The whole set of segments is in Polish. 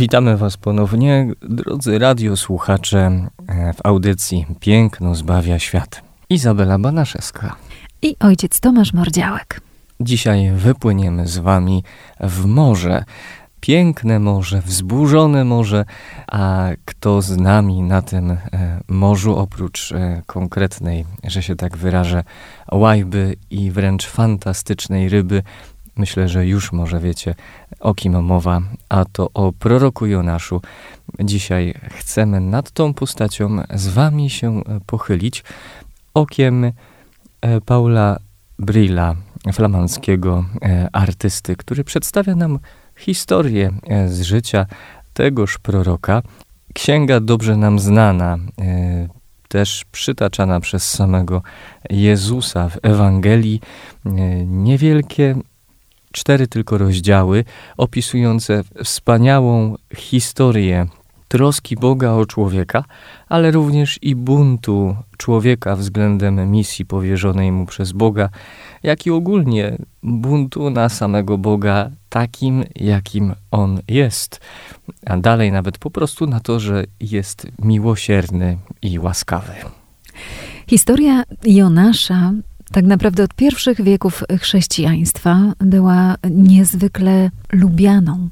Witamy Was ponownie, drodzy radiosłuchacze, e, w audycji Piękno zbawia świat. Izabela Banaszewska. I ojciec Tomasz Mordziałek. Dzisiaj wypłyniemy z Wami w morze. Piękne morze, wzburzone morze, a kto z nami na tym e, morzu, oprócz e, konkretnej, że się tak wyrażę, łajby i wręcz fantastycznej ryby, Myślę, że już może wiecie, o kim mowa, a to o proroku Jonaszu. Dzisiaj chcemy nad tą postacią z wami się pochylić okiem e, Paula Brilla, flamandzkiego e, artysty, który przedstawia nam historię e, z życia tegoż proroka. Księga dobrze nam znana, też przytaczana przez samego Jezusa w Ewangelii. Niewielkie cztery tylko rozdziały opisujące wspaniałą historię troski Boga o człowieka, ale również i buntu człowieka względem misji powierzonej mu przez Boga, jak i ogólnie buntu na samego Boga takim, jakim on jest, a dalej nawet po prostu na to, że jest miłosierny i łaskawy. Historia Jonasza tak naprawdę od pierwszych wieków chrześcijaństwa była niezwykle lubianą.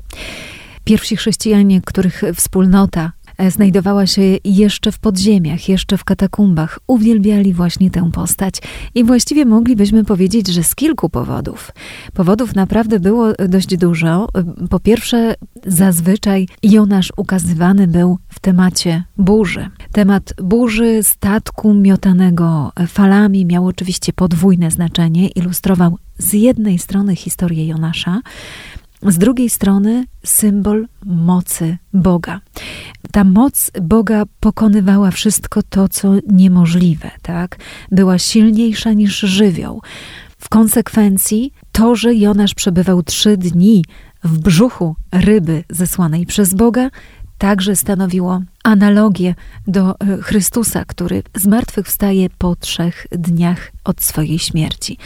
Pierwsi chrześcijanie, których wspólnota znajdowała się jeszcze w podziemiach, jeszcze w katakumbach. Uwielbiali właśnie tę postać i właściwie moglibyśmy powiedzieć, że z kilku powodów. Powodów naprawdę było dość dużo. Po pierwsze, zazwyczaj Jonasz ukazywany był w temacie burzy. Temat burzy, statku miotanego falami miał oczywiście podwójne znaczenie. Ilustrował z jednej strony historię Jonasza, z drugiej strony symbol mocy Boga. Ta moc Boga pokonywała wszystko to, co niemożliwe, tak? Była silniejsza niż żywioł. W konsekwencji to, że Jonasz przebywał trzy dni w brzuchu ryby zesłanej przez Boga, także stanowiło analogię do e, Chrystusa, który zmartwychwstaje po trzech dniach od swojej śmierci.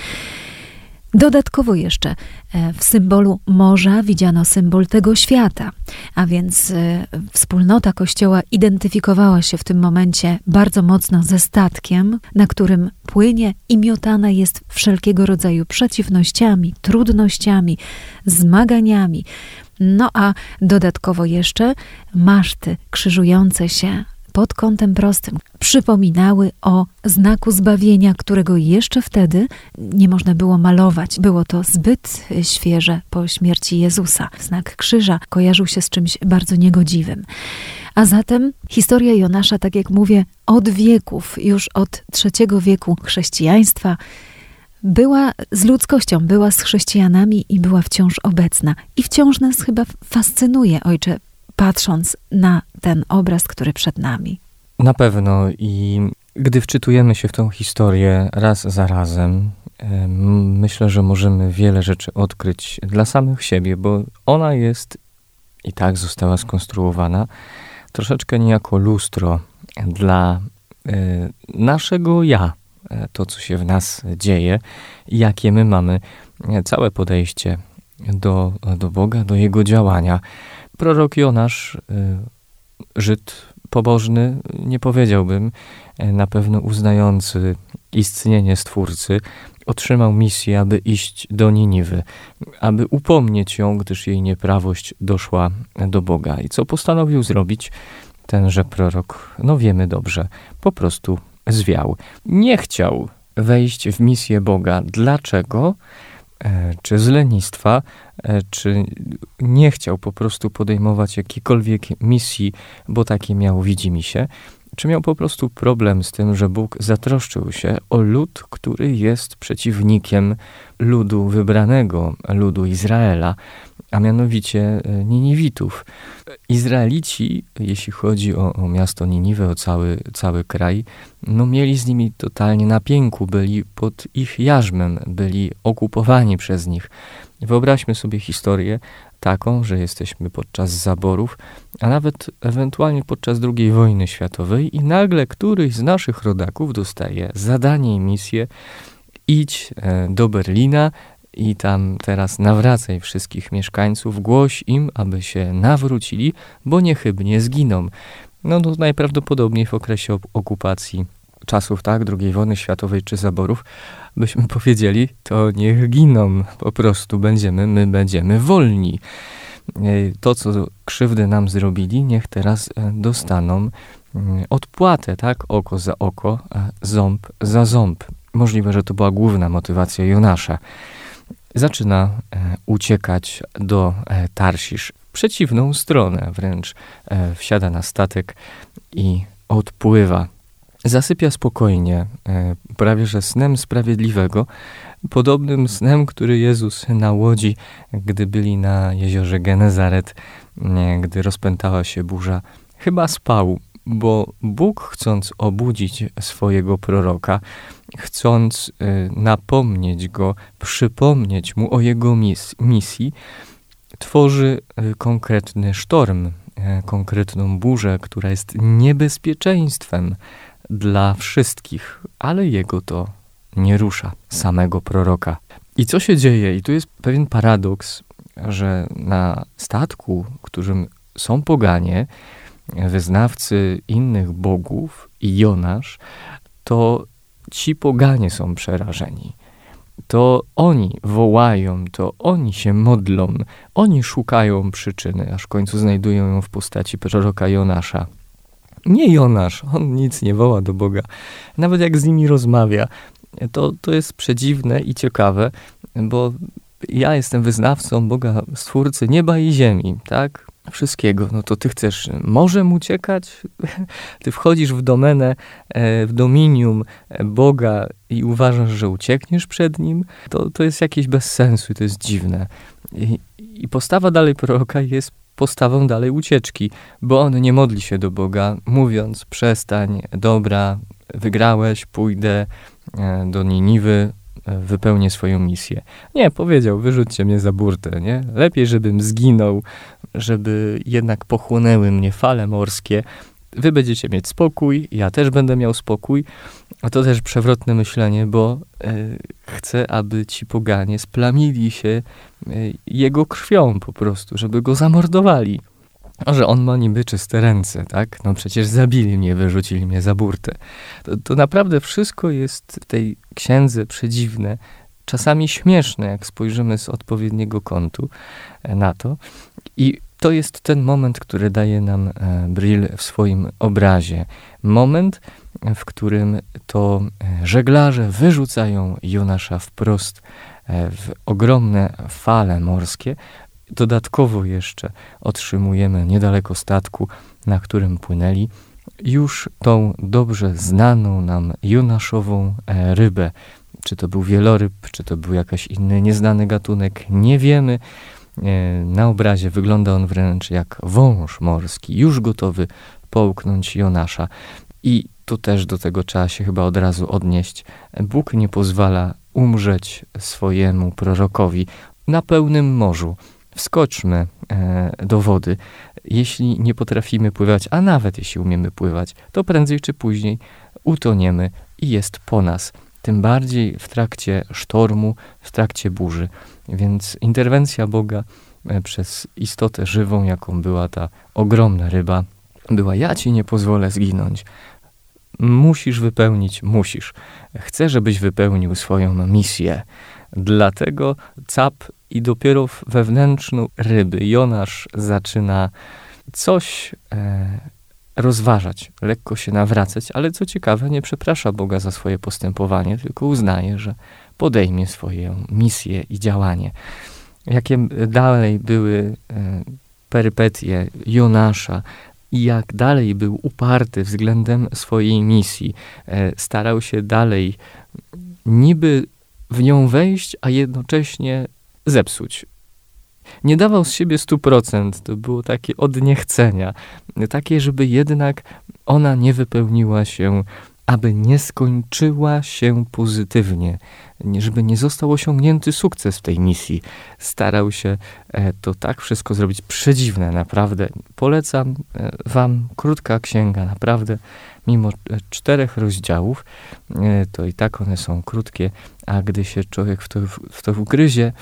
Dodatkowo jeszcze e, w symbolu morza widziano symbol tego świata, a więc e, wspólnota Kościoła identyfikowała się w tym momencie bardzo mocno ze statkiem, na którym płynie i miotana jest wszelkiego rodzaju przeciwnościami, trudnościami, zmaganiami. No a dodatkowo jeszcze maszty krzyżujące się pod kątem prostym przypominały o znaku zbawienia, którego jeszcze wtedy nie można było malować. Było to zbyt świeże po śmierci Jezusa. Znak krzyża kojarzył się z czymś bardzo niegodziwym. A zatem historia Jonasza, tak jak mówię, od wieków, już od trzeciego wieku chrześcijaństwa, była z ludzkością, była z chrześcijanami i była wciąż obecna. I wciąż nas chyba fascynuje, ojcze, patrząc na ten obraz, który przed nami. Na pewno i gdy wczytujemy się w tą historię raz za razem, myślę, że możemy wiele rzeczy odkryć dla samych siebie, bo ona jest i tak została skonstruowana troszeczkę niejako lustro dla e, naszego ja, e, to co się w nas dzieje, jakie my mamy e, całe podejście do, do Boga, do Jego działania. Prorok Jonasz, y, Żyd pobożny, nie powiedziałbym, e, na pewno uznający istnienie Stwórcy, otrzymał misję, aby iść do Niniwy, aby upomnieć ją, gdyż jej nieprawość doszła do Boga. I co postanowił zrobić tenże prorok? No wiemy dobrze, po prostu zwiał. Nie chciał wejść w misję Boga. Dlaczego? E, czy z lenistwa, e, czy nie chciał po prostu podejmować jakiejkolwiek misji, bo takie miał, widzi mi się, czy miał po prostu problem z tym, że Bóg zatroszczył się o lud, który jest przeciwnikiem ludu wybranego, ludu Izraela, a mianowicie e, Niniwitów. Izraelici, jeśli chodzi o, o, miasto Niniwę, o cały, cały kraj, no mieli z nimi totalnie na pięku, byli pod ich jarzmem, byli okupowani przez nich. Wyobraźmy sobie historię taką, że jesteśmy podczas zaborów, a nawet ewentualnie podczas II wojny światowej i nagle któryś z naszych rodaków dostaje zadanie i misję idź e, do Berlina i tam teraz nawracaj wszystkich mieszkańców, głoś im, aby się nawrócili, bo niechybnie zginą. No to najprawdopodobniej w okresie okupacji czasów, tak, II wojny światowej czy zaborów, byśmy powiedzieli, to niech giną, po prostu będziemy, my będziemy wolni. E, to, co krzywdy nam zrobili, niech teraz e, dostaną mm, odpłatę, tak, oko za oko, ząb za ząb. Możliwe, że to była główna motywacja Jonasza. Zaczyna e, uciekać do e, Tarsisz, przeciwną stronę wręcz. E, wsiada na statek i odpływa. Zasypia spokojnie, prawie że snem sprawiedliwego, podobnym snem, który Jezus na łodzi, gdy byli na jeziorze Genezaret, gdy rozpętała się burza, chyba spał, bo Bóg chcąc obudzić swojego proroka, chcąc y, napomnieć go, przypomnieć mu o jego mis misji, tworzy y, konkretny sztorm, y, konkretną burzę, która jest niebezpieczeństwem dla wszystkich, ale jego to nie rusza, samego proroka. I co się dzieje? I tu jest pewien paradoks, że na statku, którym są poganie, wyznawcy innych bogów i Jonasz, to ci poganie są przerażeni. To oni wołają, to oni się modlą, oni szukają przyczyny, aż w końcu znajdują ją w postaci proroka Jonasza. Nie Jonasz, on nic nie woła do Boga. Nawet jak z nimi rozmawia, to, to jest przedziwne i ciekawe, bo ja jestem wyznawcą Boga, Stwórcy nieba i ziemi, tak? Wszystkiego, no to ty chcesz morzem uciekać, ty wchodzisz w domenę, e, w dominium Boga i uważasz, że uciekniesz przed nim, to, to jest jakieś bez sensu i to jest dziwne. I, I postawa dalej proroka jest postawą dalej ucieczki, bo on nie modli się do Boga, mówiąc przestań, dobra, wygrałeś, pójdę e, do Niniwy, wypełnię swoją misję. Nie, powiedział, wyrzućcie mnie za burtę, nie? Lepiej, żebym zginął, żeby jednak pochłonęły mnie fale morskie. Wy będziecie mieć spokój, ja też będę miał spokój. A to też przewrotne myślenie, bo e, chcę, aby ci poganie splamili się e, jego krwią po prostu, żeby go zamordowali. A że on ma niby czyste ręce, tak? No przecież zabili mnie, wyrzucili mnie za burtę. To, to naprawdę wszystko jest w tej księdze przedziwne, czasami śmieszne, jak spojrzymy z odpowiedniego kątu e, na to. I to jest ten moment, który daje nam e, Brill w swoim obrazie. Moment, w którym to e, żeglarze wyrzucają Jonasza wprost w ogromne fale morskie, Dodatkowo jeszcze otrzymujemy niedaleko statku, na którym płynęli, już tą dobrze znaną nam Jonaszową rybę. Czy to był wieloryb, czy to był jakiś inny nieznany gatunek, nie wiemy. E, na obrazie wygląda on wręcz jak wąż morski, już gotowy połknąć Jonasza. I tu też do tego trzeba się chyba od razu odnieść. Bóg nie pozwala umrzeć swojemu prorokowi na pełnym morzu wskoczmy e, do wody. Jeśli nie potrafimy pływać, a nawet jeśli umiemy pływać, to prędzej czy później utoniemy i jest po nas. Tym bardziej w trakcie sztormu, w trakcie burzy. Więc interwencja Boga e, przez istotę żywą, jaką była ta ogromna ryba, była: Ja ci nie pozwolę zginąć. Musisz wypełnić, musisz. Chcę, żebyś wypełnił swoją misję. Dlatego cap i dopiero we wnętrzu ryby Jonasz zaczyna coś e, rozważać, lekko się nawracać, ale co ciekawe, nie przeprasza Boga za swoje postępowanie, tylko uznaje, że podejmie swoją misję i działanie. Jakie dalej były e, perypetie Jonasza, i jak dalej był uparty względem swojej misji, e, starał się dalej niby w nią wejść, a jednocześnie zepsuć. Nie dawał z siebie 100%. To było takie od niechcenia. Takie, żeby jednak ona nie wypełniła się aby nie skończyła się pozytywnie, żeby nie został osiągnięty sukces w tej misji. Starał się e, to tak wszystko zrobić przedziwne, naprawdę. Polecam e, Wam krótka księga, naprawdę. Mimo e, czterech rozdziałów, to i tak one są krótkie, a gdy się człowiek w to, w to wgryzie,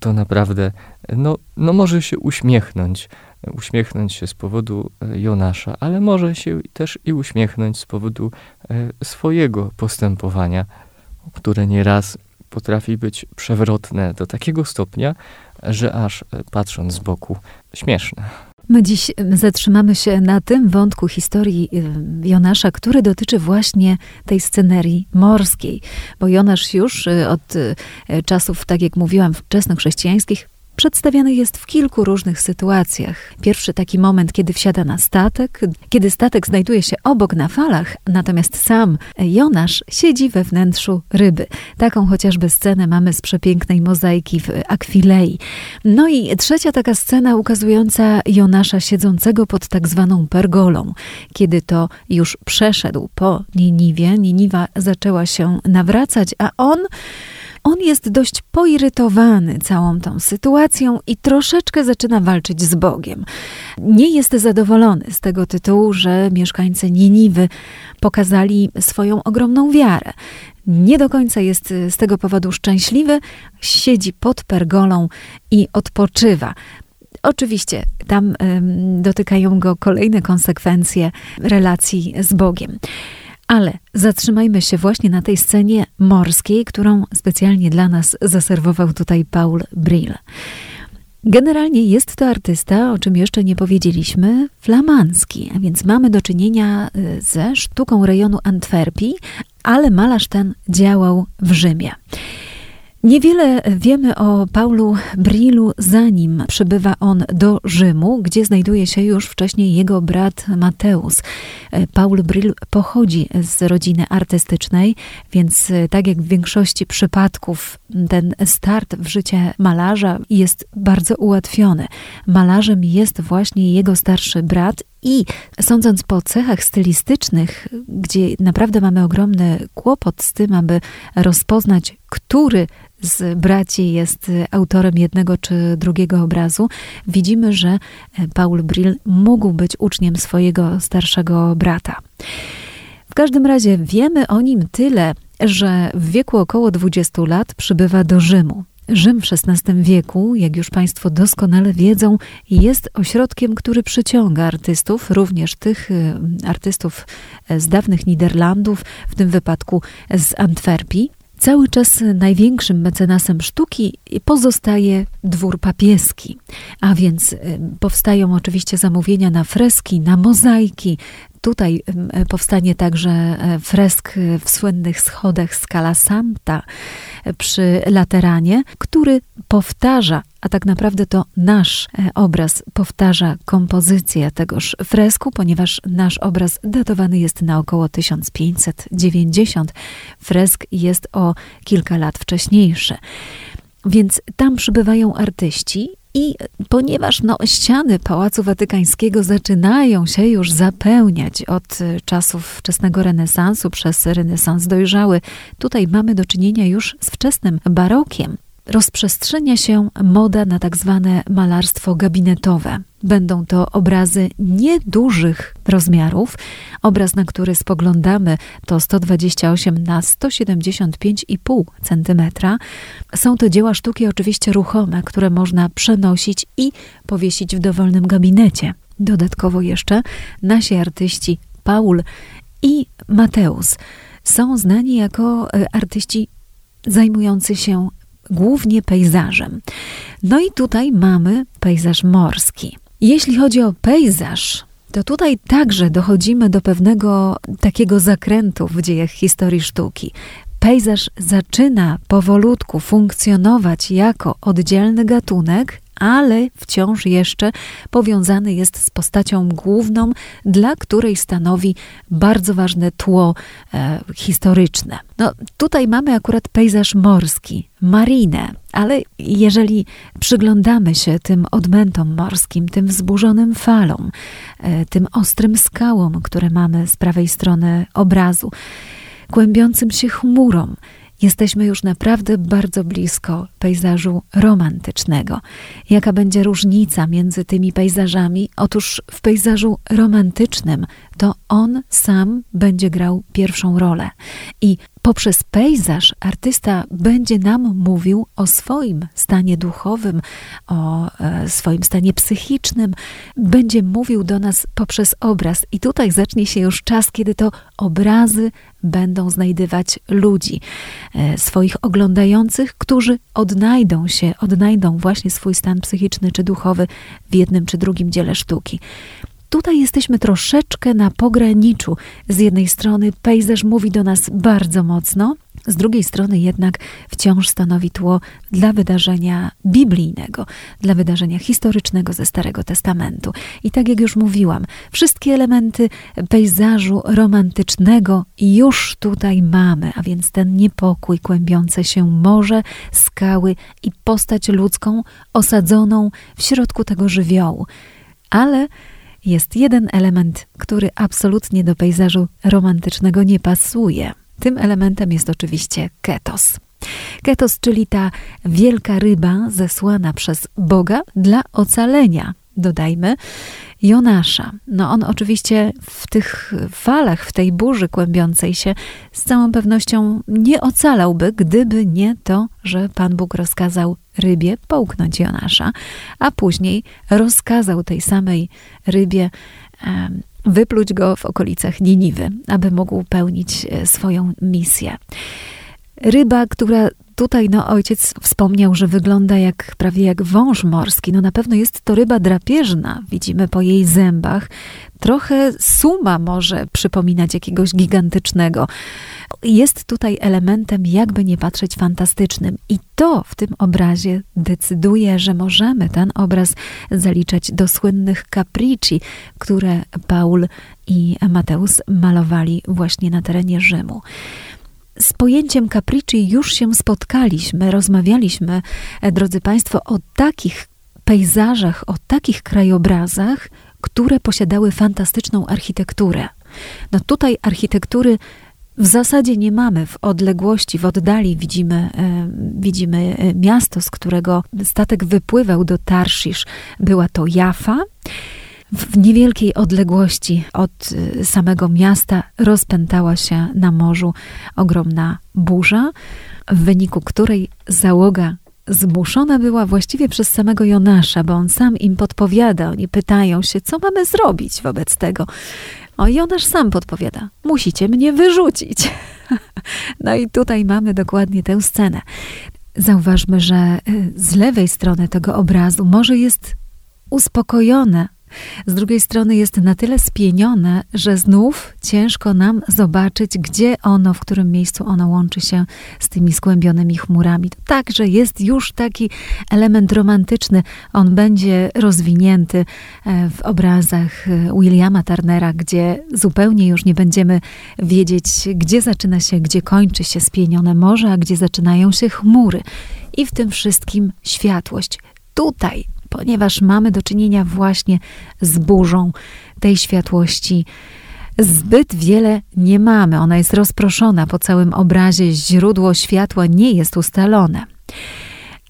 to naprawdę no, no może się uśmiechnąć uśmiechnąć się z powodu e, Jonasza, ale może się też i uśmiechnąć z powodu e, swojego postępowania, które nieraz potrafi być przewrotne do takiego stopnia, że aż e, patrząc z boku śmieszne. My dziś zatrzymamy się na tym wątku historii Jonasza, który dotyczy właśnie tej scenerii morskiej, bo Jonasz już od czasów, tak jak mówiłam, wczesnochrześcijańskich przedstawiany jest w kilku różnych sytuacjach. Pierwszy taki moment, kiedy wsiada na statek, kiedy statek znajduje się obok na falach, natomiast sam Jonasz siedzi we wnętrzu ryby. Taką chociażby scenę mamy z przepięknej mozaiki w Akwilei. No i trzecia taka scena ukazująca Jonasza siedzącego pod tak zwaną pergolą. Kiedy to już przeszedł po Niniwie, Niniwa zaczęła się nawracać, a on on jest dość poirytowany całą tą sytuacją i troszeczkę zaczyna walczyć z Bogiem. Nie jest zadowolony z tego tytułu, że mieszkańcy Niniwy pokazali swoją ogromną wiarę. Nie do końca jest z tego powodu szczęśliwy, siedzi pod pergolą i odpoczywa. Oczywiście tam ym, dotykają go kolejne konsekwencje relacji z Bogiem. Ale zatrzymajmy się właśnie na tej scenie morskiej, którą specjalnie dla nas zaserwował tutaj Paul Brill. Generalnie jest to artysta, o czym jeszcze nie powiedzieliśmy, flamandzki, a więc mamy do czynienia y, ze sztuką rejonu Antwerpii, ale malarz ten działał w Rzymie. Niewiele wiemy o Paulu Brillu, zanim przybywa on do Rzymu, gdzie znajduje się już wcześniej jego brat Mateusz. Paul Brill pochodzi z rodziny artystycznej, więc tak jak w większości przypadków ten start w życie malarza jest bardzo ułatwiony. Malarzem jest właśnie jego starszy brat i sądząc po cechach stylistycznych, gdzie naprawdę mamy ogromny kłopot z tym, aby rozpoznać, który z braci jest autorem jednego czy drugiego obrazu, widzimy, że Paul Brill mógł być uczniem swojego starszego brata. W każdym razie wiemy o nim tyle, że w wieku około 20 lat przybywa do Rzymu. Rzym w XVI wieku, jak już Państwo doskonale wiedzą, jest ośrodkiem, który przyciąga artystów, również tych y, artystów z dawnych Niderlandów, w tym wypadku z Antwerpii. Cały czas największym mecenasem sztuki pozostaje dwór papieski, a więc y, powstają oczywiście zamówienia na freski, na mozaiki. Tutaj y, powstanie także e, fresk w słynnych schodach Scala Santa e, przy Lateranie, który powtarza, a tak naprawdę to nasz e, obraz powtarza kompozycję tegoż fresku, ponieważ nasz obraz datowany jest na około 1590. Fresk jest o kilka lat wcześniejszy. Więc tam przybywają artyści i ponieważ no, ściany Pałacu Watykańskiego zaczynają się już zapełniać od czasów wczesnego renesansu przez renesans dojrzały, tutaj mamy do czynienia już z wczesnym barokiem rozprzestrzenia się moda na tak zwane malarstwo gabinetowe. Będą to obrazy niedużych rozmiarów. Obraz, na który spoglądamy, to 128 na 175,5 cm. Są to dzieła sztuki oczywiście ruchome, które można przenosić i powiesić w dowolnym gabinecie. Dodatkowo jeszcze nasi artyści Paul i Mateusz są znani jako e, artyści zajmujący się głównie pejzażem. No i tutaj mamy pejzaż morski. Jeśli chodzi o pejzaż, to tutaj także dochodzimy do pewnego takiego zakrętu w dziejach historii sztuki. pejzaż zaczyna powolutku funkcjonować jako oddzielny gatunek, ale wciąż jeszcze powiązany jest z postacią główną, dla której stanowi bardzo ważne tło e, historyczne. No, tutaj mamy akurat pejzaż morski, marinę, ale jeżeli przyglądamy się tym odmętom morskim, tym wzburzonym falom, e, tym ostrym skałom, które mamy z prawej strony obrazu, kłębiącym się chmurom, jesteśmy już naprawdę bardzo blisko pejzażu romantycznego. Jaka będzie różnica między tymi pejzażami? Otóż w pejzażu romantycznym to on sam będzie grał pierwszą rolę. I poprzez pejzaż artysta będzie nam mówił o swoim stanie duchowym, o e, swoim stanie psychicznym, będzie mówił do nas poprzez obraz. I tutaj zacznie się już czas, kiedy to obrazy będą znajdywać ludzi, e, swoich oglądających, którzy odnajdą się, odnajdą właśnie swój stan psychiczny czy duchowy w jednym czy drugim dziele sztuki. Tutaj jesteśmy troszeczkę na pograniczu. Z jednej strony pejzaż mówi do nas bardzo mocno, z drugiej strony jednak wciąż stanowi tło dla wydarzenia biblijnego, dla wydarzenia historycznego ze Starego Testamentu. I tak jak już mówiłam, wszystkie elementy pejzażu romantycznego już tutaj mamy, a więc ten niepokój, kłębiące się morze, skały i postać ludzką osadzoną w środku tego żywiołu. Ale jest jeden element, który absolutnie do pejzażu romantycznego nie pasuje. Tym elementem jest oczywiście ketos. Ketos, czyli ta wielka ryba zesłana przez Boga dla ocalenia, dodajmy, Jonasza. No on oczywiście w tych falach, w tej burzy kłębiącej się z całą pewnością nie ocalałby, gdyby nie to, że Pan Bóg rozkazał rybie połknąć Jonasza, a później rozkazał tej samej rybie wypluć go w okolicach Niniwy, aby mógł pełnić e, swoją misję. Ryba, która tutaj no, ojciec wspomniał, że wygląda jak prawie jak wąż morski. No na pewno jest to ryba drapieżna. Widzimy po jej zębach. Trochę suma może przypominać jakiegoś gigantycznego. Jest tutaj elementem, jakby nie patrzeć, fantastycznym. I to w tym obrazie decyduje, że możemy ten obraz zaliczać do słynnych capricci, które Paul i Mateusz malowali właśnie na terenie Rzymu z pojęciem capricci już się spotkaliśmy, rozmawialiśmy, e, drodzy Państwo, o takich pejzażach, o takich krajobrazach, które posiadały fantastyczną architekturę. No tutaj architektury w zasadzie nie mamy. W odległości, w oddali widzimy, e, widzimy e, miasto, z którego statek wypływał do Tarszisz. Była to Jaffa. W niewielkiej odległości od y, samego miasta rozpętała się na morzu ogromna burza, w wyniku której załoga zmuszona była właściwie przez samego Jonasza, bo on sam im podpowiada. Oni pytają się, co mamy zrobić wobec tego. O, Jonasz sam podpowiada: Musicie mnie wyrzucić. No i tutaj mamy dokładnie tę scenę. Zauważmy, że y, z lewej strony tego obrazu morze jest uspokojone, z drugiej strony jest na tyle spienione, że znów ciężko nam zobaczyć, gdzie ono, w którym miejscu ono łączy się z tymi skłębionymi chmurami. Także jest już taki element romantyczny. On będzie rozwinięty e, w obrazach e, Williama Turnera, gdzie zupełnie już nie będziemy wiedzieć, gdzie zaczyna się, gdzie kończy się spienione morze, a gdzie zaczynają się chmury. I w tym wszystkim światłość. Tutaj ponieważ mamy do czynienia właśnie z burzą tej światłości. Zbyt wiele nie mamy, ona jest rozproszona po całym obrazie, źródło światła nie jest ustalone.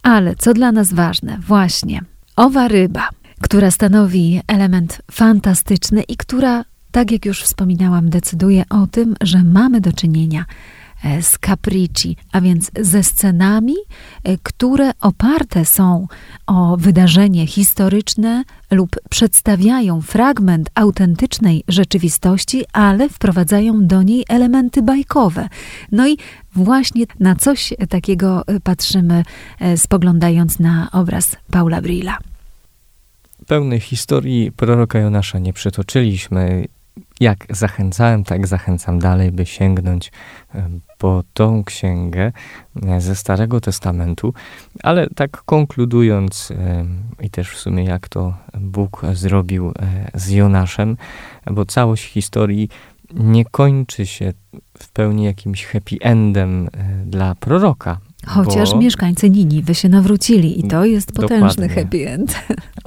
Ale co dla nas ważne, właśnie owa ryba, która stanowi element fantastyczny i która, tak jak już wspominałam, decyduje o tym, że mamy do czynienia E, z capricci, a więc ze scenami, e, które oparte są o wydarzenie historyczne lub przedstawiają fragment autentycznej rzeczywistości, ale wprowadzają do niej elementy bajkowe. No i właśnie na coś takiego e, patrzymy, spoglądając na obraz Paula Brilla. Pełnej historii proroka Jonasza nie przytoczyliśmy jak zachęcałem, tak zachęcam dalej, by sięgnąć e, po tą księgę e, ze Starego Testamentu, ale tak konkludując e, i też w sumie jak to Bóg zrobił z Jonaszem, bo całość historii nie kończy się w pełni jakimś happy endem dla proroka, Chociaż bo... mieszkańcy Niniwy się nawrócili i to jest potężny Dokładnie. happy end.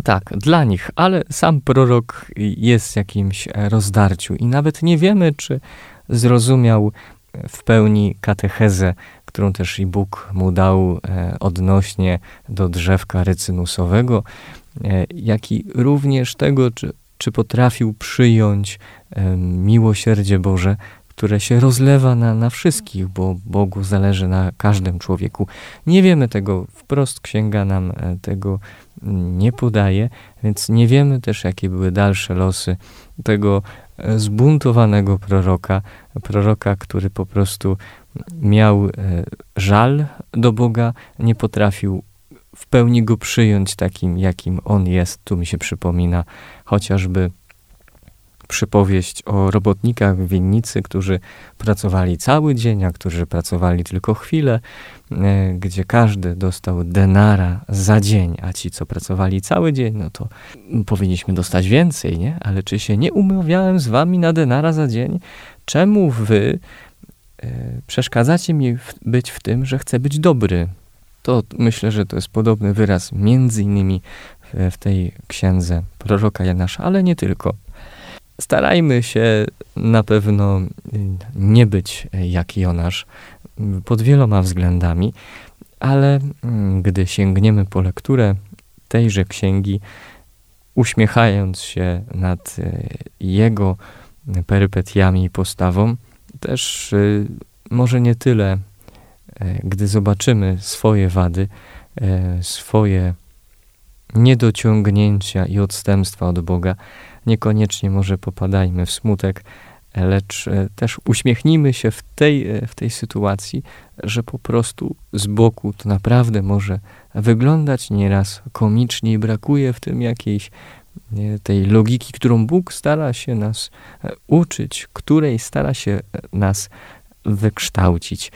Tak, dla nich, ale sam prorok jest w jakimś rozdarciu i nawet nie wiemy, czy zrozumiał w pełni katechezę, którą też i Bóg mu dał e, odnośnie do drzewka rycynusowego, e, jak i również tego, czy, czy potrafił przyjąć e, miłosierdzie Boże, które się rozlewa na, na wszystkich, bo Bogu zależy na każdym człowieku. Nie wiemy tego, wprost księga nam e, tego nie podaje, więc nie wiemy też, jakie były dalsze losy tego e, zbuntowanego proroka, proroka, który po prostu miał e, żal do Boga, nie potrafił w pełni go przyjąć takim, jakim on jest. Tu mi się przypomina chociażby przypowieść o robotnikach w winnicy, którzy pracowali cały dzień, a którzy pracowali tylko chwilę, e, gdzie każdy dostał denara za dzień, a ci, co pracowali cały dzień, no to powinniśmy dostać więcej, nie? Ale czy się nie umawiałem z wami na denara za dzień? Czemu wy e, przeszkadzacie mi w, być w tym, że chcę być dobry? To myślę, że to jest podobny wyraz między innymi w, w tej księdze proroka Janasza, ale nie tylko. Starajmy się na pewno nie być jak Jonasz pod wieloma względami, ale mm, gdy sięgniemy po lekturę tejże księgi, uśmiechając się nad jego perypetiami i postawą, też może nie tyle, gdy zobaczymy swoje wady, swoje niedociągnięcia i odstępstwa od Boga, niekoniecznie może popadajmy w smutek, lecz e, też uśmiechnijmy się w tej, e, w tej sytuacji, że po prostu z boku to naprawdę może wyglądać nieraz komicznie i brakuje w tym jakiejś tej logiki, którą Bóg stara się nas e, uczyć, której stara się nas wykształcić.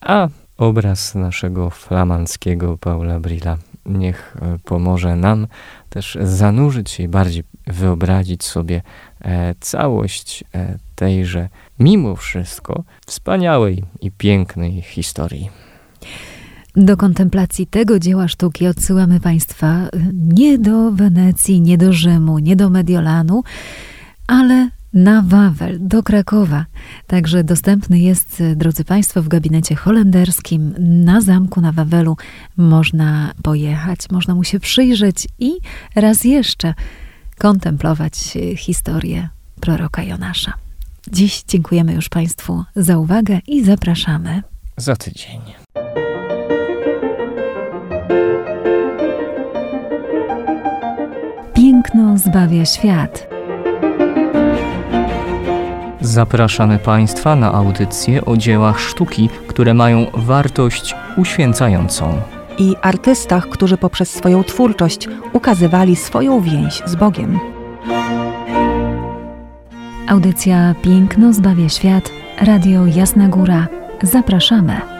A obraz naszego flamandzkiego Paula Brilla niech pomoże nam też zanurzyć się i bardziej wyobrazić sobie e, całość e, tejże, mimo wszystko, wspaniałej i pięknej historii. Do kontemplacji tego dzieła sztuki odsyłamy Państwa e, nie do Wenecji, nie do Rzymu, nie do Mediolanu, ale na Wawel, do Krakowa. Także dostępny jest, drodzy Państwo, w gabinecie holenderskim na zamku na Wawelu. Można pojechać, można mu się przyjrzeć i raz jeszcze kontemplować historię proroka Jonasza. Dziś dziękujemy już Państwu za uwagę i zapraszamy za tydzień. Piękno zbawia świat. Zapraszamy Państwa na audycje o dziełach sztuki, które mają wartość uświęcającą. I artystach, którzy poprzez swoją twórczość ukazywali swoją więź z Bogiem. Audycja Piękno zbawia świat, Radio Jasna Góra. Zapraszamy.